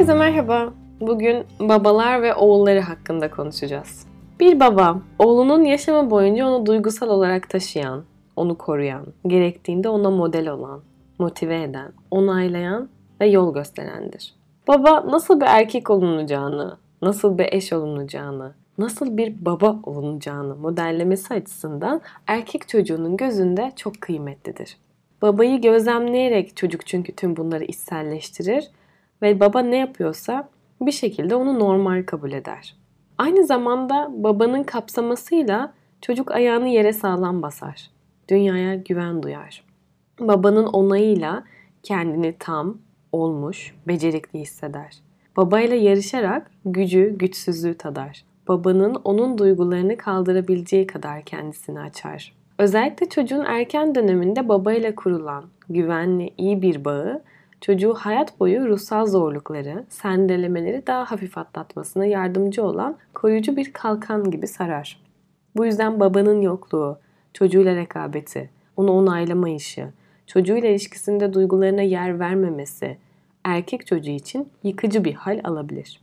Herkese merhaba. Bugün babalar ve oğulları hakkında konuşacağız. Bir baba, oğlunun yaşamı boyunca onu duygusal olarak taşıyan, onu koruyan, gerektiğinde ona model olan, motive eden, onaylayan ve yol gösterendir. Baba nasıl bir erkek olunacağını, nasıl bir eş olunacağını, nasıl bir baba olunacağını modellemesi açısından erkek çocuğunun gözünde çok kıymetlidir. Babayı gözlemleyerek çocuk çünkü tüm bunları içselleştirir ve baba ne yapıyorsa bir şekilde onu normal kabul eder. Aynı zamanda babanın kapsamasıyla çocuk ayağını yere sağlam basar. Dünyaya güven duyar. Babanın onayıyla kendini tam, olmuş, becerikli hisseder. Babayla yarışarak gücü, güçsüzlüğü tadar. Babanın onun duygularını kaldırabileceği kadar kendisini açar. Özellikle çocuğun erken döneminde babayla kurulan güvenli, iyi bir bağı çocuğu hayat boyu ruhsal zorlukları, sendelemeleri daha hafif atlatmasına yardımcı olan koruyucu bir kalkan gibi sarar. Bu yüzden babanın yokluğu, çocuğuyla rekabeti, onu onaylamayışı, çocuğuyla ilişkisinde duygularına yer vermemesi erkek çocuğu için yıkıcı bir hal alabilir.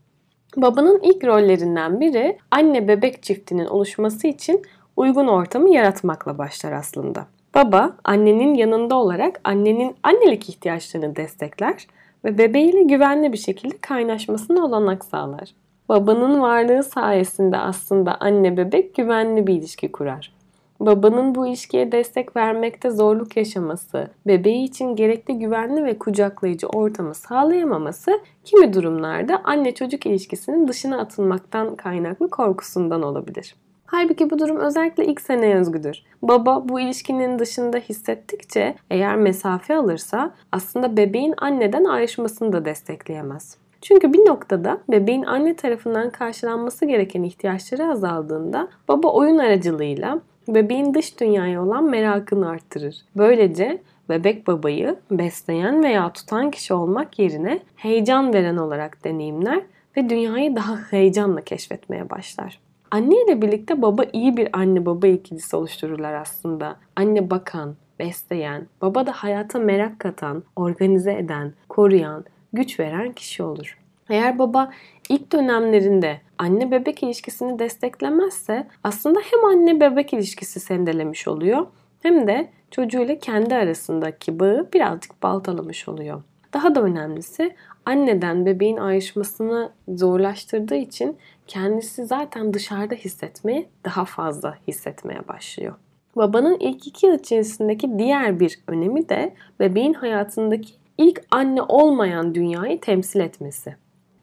Babanın ilk rollerinden biri anne bebek çiftinin oluşması için uygun ortamı yaratmakla başlar aslında. Baba annenin yanında olarak annenin annelik ihtiyaçlarını destekler ve bebeğiyle güvenli bir şekilde kaynaşmasına olanak sağlar. Babanın varlığı sayesinde aslında anne bebek güvenli bir ilişki kurar. Babanın bu ilişkiye destek vermekte zorluk yaşaması, bebeği için gerekli güvenli ve kucaklayıcı ortamı sağlayamaması kimi durumlarda anne çocuk ilişkisinin dışına atılmaktan kaynaklı korkusundan olabilir. Halbuki bu durum özellikle ilk seneye özgüdür. Baba bu ilişkinin dışında hissettikçe eğer mesafe alırsa aslında bebeğin anneden ayrışmasını da destekleyemez. Çünkü bir noktada bebeğin anne tarafından karşılanması gereken ihtiyaçları azaldığında baba oyun aracılığıyla bebeğin dış dünyaya olan merakını arttırır. Böylece bebek babayı besleyen veya tutan kişi olmak yerine heyecan veren olarak deneyimler ve dünyayı daha heyecanla keşfetmeye başlar. Anne ile birlikte baba iyi bir anne baba ikilisi oluştururlar aslında. Anne bakan, besleyen, baba da hayata merak katan, organize eden, koruyan, güç veren kişi olur. Eğer baba ilk dönemlerinde anne bebek ilişkisini desteklemezse aslında hem anne bebek ilişkisi sendelemiş oluyor hem de çocuğuyla kendi arasındaki bağı birazcık baltalamış oluyor. Daha da önemlisi anneden bebeğin ayrışmasını zorlaştırdığı için kendisi zaten dışarıda hissetmeyi daha fazla hissetmeye başlıyor. Babanın ilk iki yıl içerisindeki diğer bir önemi de bebeğin hayatındaki ilk anne olmayan dünyayı temsil etmesi.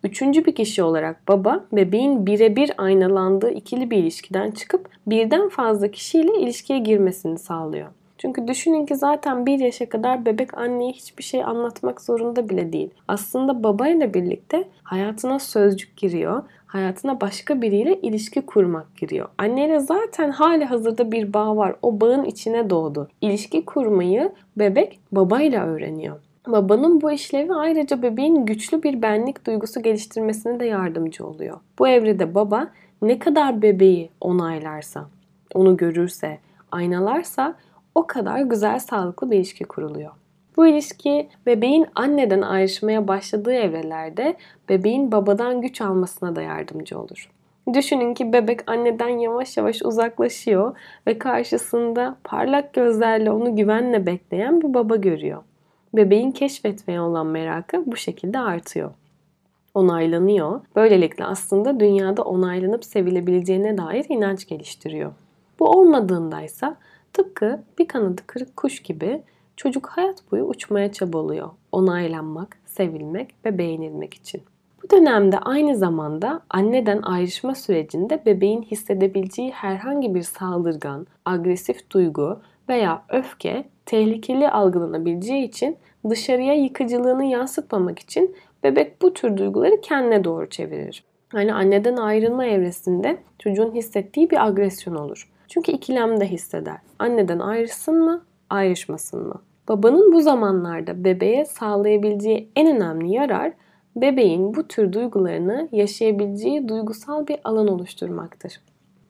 Üçüncü bir kişi olarak baba bebeğin birebir aynalandığı ikili bir ilişkiden çıkıp birden fazla kişiyle ilişkiye girmesini sağlıyor. Çünkü düşünün ki zaten bir yaşa kadar bebek anneye hiçbir şey anlatmak zorunda bile değil. Aslında babayla birlikte hayatına sözcük giriyor. Hayatına başka biriyle ilişki kurmak giriyor. Anneyle zaten hali hazırda bir bağ var. O bağın içine doğdu. İlişki kurmayı bebek babayla öğreniyor. Babanın bu işlevi ayrıca bebeğin güçlü bir benlik duygusu geliştirmesine de yardımcı oluyor. Bu evrede baba ne kadar bebeği onaylarsa, onu görürse, aynalarsa o kadar güzel sağlıklı bir ilişki kuruluyor. Bu ilişki bebeğin anneden ayrışmaya başladığı evrelerde bebeğin babadan güç almasına da yardımcı olur. Düşünün ki bebek anneden yavaş yavaş uzaklaşıyor ve karşısında parlak gözlerle onu güvenle bekleyen bir baba görüyor. Bebeğin keşfetmeye olan merakı bu şekilde artıyor. Onaylanıyor. Böylelikle aslında dünyada onaylanıp sevilebileceğine dair inanç geliştiriyor. Bu olmadığındaysa tıpkı bir kanadı kırık kuş gibi çocuk hayat boyu uçmaya çabalıyor. Onaylanmak, sevilmek ve beğenilmek için. Bu dönemde aynı zamanda anneden ayrışma sürecinde bebeğin hissedebileceği herhangi bir saldırgan, agresif duygu veya öfke tehlikeli algılanabileceği için dışarıya yıkıcılığını yansıtmamak için bebek bu tür duyguları kendine doğru çevirir. Yani anneden ayrılma evresinde çocuğun hissettiği bir agresyon olur. Çünkü ikilemde hisseder. Anneden ayrılsın mı, ayrışmasın mı? Babanın bu zamanlarda bebeğe sağlayabileceği en önemli yarar bebeğin bu tür duygularını yaşayabileceği duygusal bir alan oluşturmaktır.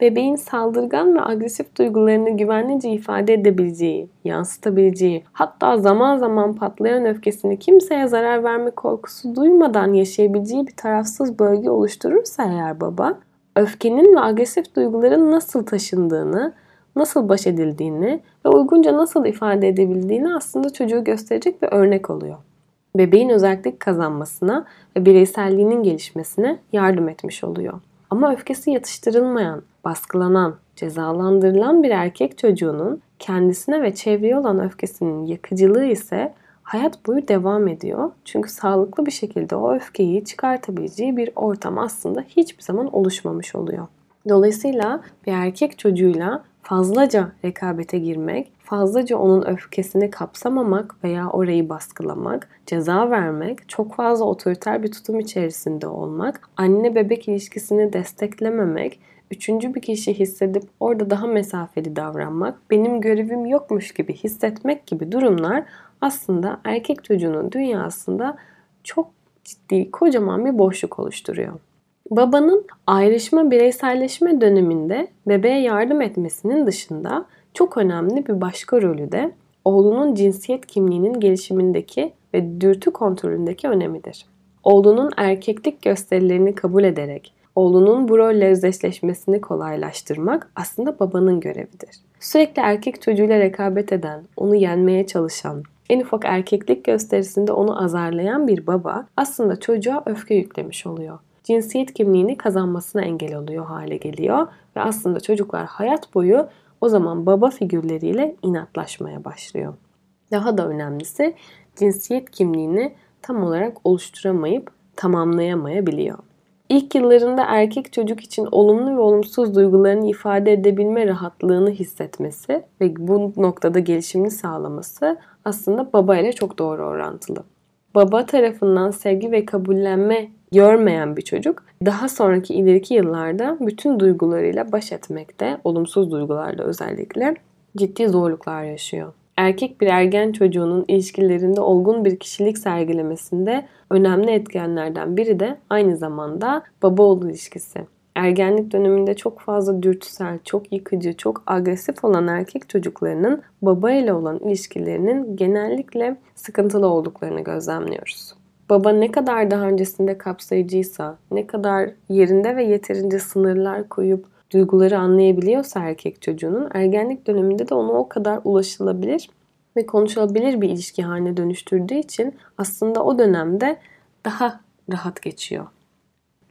bebeğin saldırgan ve agresif duygularını güvenlice ifade edebileceği, yansıtabileceği, hatta zaman zaman patlayan öfkesini kimseye zarar verme korkusu duymadan yaşayabileceği bir tarafsız bölge oluşturursa eğer baba, öfkenin ve agresif duyguların nasıl taşındığını, nasıl baş edildiğini ve uygunca nasıl ifade edebildiğini aslında çocuğu gösterecek bir örnek oluyor. Bebeğin özellik kazanmasına ve bireyselliğinin gelişmesine yardım etmiş oluyor. Ama öfkesi yatıştırılmayan, baskılanan, cezalandırılan bir erkek çocuğunun kendisine ve çevreye olan öfkesinin yakıcılığı ise hayat boyu devam ediyor. Çünkü sağlıklı bir şekilde o öfkeyi çıkartabileceği bir ortam aslında hiçbir zaman oluşmamış oluyor. Dolayısıyla bir erkek çocuğuyla fazlaca rekabete girmek, fazlaca onun öfkesini kapsamamak veya orayı baskılamak, ceza vermek, çok fazla otoriter bir tutum içerisinde olmak, anne bebek ilişkisini desteklememek, üçüncü bir kişi hissedip orada daha mesafeli davranmak, benim görevim yokmuş gibi hissetmek gibi durumlar aslında erkek çocuğunun dünyasında çok ciddi, kocaman bir boşluk oluşturuyor. Babanın ayrışma bireyselleşme döneminde bebeğe yardım etmesinin dışında çok önemli bir başka rolü de oğlunun cinsiyet kimliğinin gelişimindeki ve dürtü kontrolündeki önemidir. Oğlunun erkeklik gösterilerini kabul ederek oğlunun bu rolle özdeşleşmesini kolaylaştırmak aslında babanın görevidir. Sürekli erkek çocuğuyla rekabet eden, onu yenmeye çalışan, en ufak erkeklik gösterisinde onu azarlayan bir baba aslında çocuğa öfke yüklemiş oluyor cinsiyet kimliğini kazanmasına engel oluyor hale geliyor ve aslında çocuklar hayat boyu o zaman baba figürleriyle inatlaşmaya başlıyor. Daha da önemlisi cinsiyet kimliğini tam olarak oluşturamayıp tamamlayamayabiliyor. İlk yıllarında erkek çocuk için olumlu ve olumsuz duygularını ifade edebilme rahatlığını hissetmesi ve bu noktada gelişimini sağlaması aslında baba ile çok doğru orantılı. Baba tarafından sevgi ve kabullenme görmeyen bir çocuk daha sonraki ileriki yıllarda bütün duygularıyla baş etmekte, olumsuz duygularda özellikle ciddi zorluklar yaşıyor. Erkek bir ergen çocuğunun ilişkilerinde olgun bir kişilik sergilemesinde önemli etkenlerden biri de aynı zamanda baba oğul ilişkisi. Ergenlik döneminde çok fazla dürtüsel, çok yıkıcı, çok agresif olan erkek çocuklarının baba ile olan ilişkilerinin genellikle sıkıntılı olduklarını gözlemliyoruz baba ne kadar daha öncesinde kapsayıcıysa, ne kadar yerinde ve yeterince sınırlar koyup duyguları anlayabiliyorsa erkek çocuğunun ergenlik döneminde de ona o kadar ulaşılabilir ve konuşulabilir bir ilişki haline dönüştürdüğü için aslında o dönemde daha rahat geçiyor.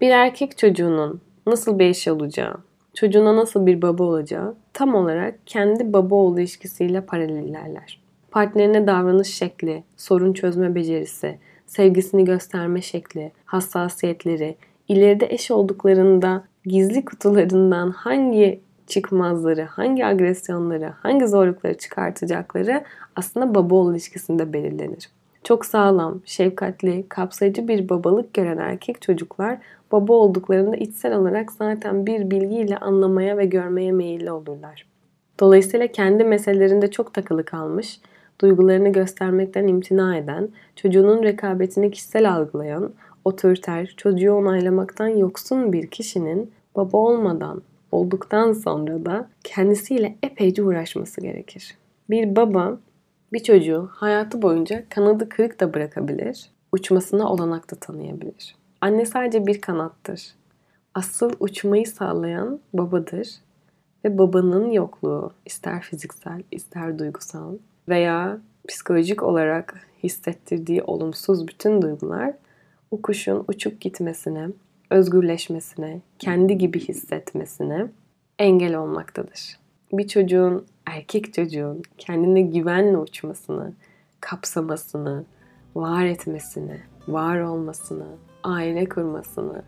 Bir erkek çocuğunun nasıl bir eş olacağı, çocuğuna nasıl bir baba olacağı tam olarak kendi baba oğlu ilişkisiyle paralel ilerler. Partnerine davranış şekli, sorun çözme becerisi, sevgisini gösterme şekli, hassasiyetleri, ileride eş olduklarında gizli kutularından hangi çıkmazları, hangi agresyonları, hangi zorlukları çıkartacakları aslında baba oğul ilişkisinde belirlenir. Çok sağlam, şefkatli, kapsayıcı bir babalık gören erkek çocuklar baba olduklarında içsel olarak zaten bir bilgiyle anlamaya ve görmeye meyilli olurlar. Dolayısıyla kendi meselelerinde çok takılı kalmış, duygularını göstermekten imtina eden, çocuğunun rekabetini kişisel algılayan, otoriter, çocuğu onaylamaktan yoksun bir kişinin baba olmadan olduktan sonra da kendisiyle epeyce uğraşması gerekir. Bir baba bir çocuğu hayatı boyunca kanadı kırık da bırakabilir, uçmasına olanak da tanıyabilir. Anne sadece bir kanattır. Asıl uçmayı sağlayan babadır ve babanın yokluğu ister fiziksel ister duygusal veya psikolojik olarak hissettirdiği olumsuz bütün duygular o kuşun uçup gitmesine, özgürleşmesine, kendi gibi hissetmesine engel olmaktadır. Bir çocuğun, erkek çocuğun kendine güvenle uçmasını, kapsamasını, var etmesini, var olmasını, aile kurmasını,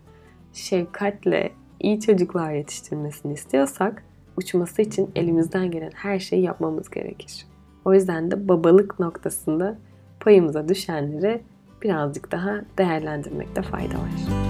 şefkatle iyi çocuklar yetiştirmesini istiyorsak uçması için elimizden gelen her şeyi yapmamız gerekir. O yüzden de babalık noktasında payımıza düşenleri birazcık daha değerlendirmekte fayda var.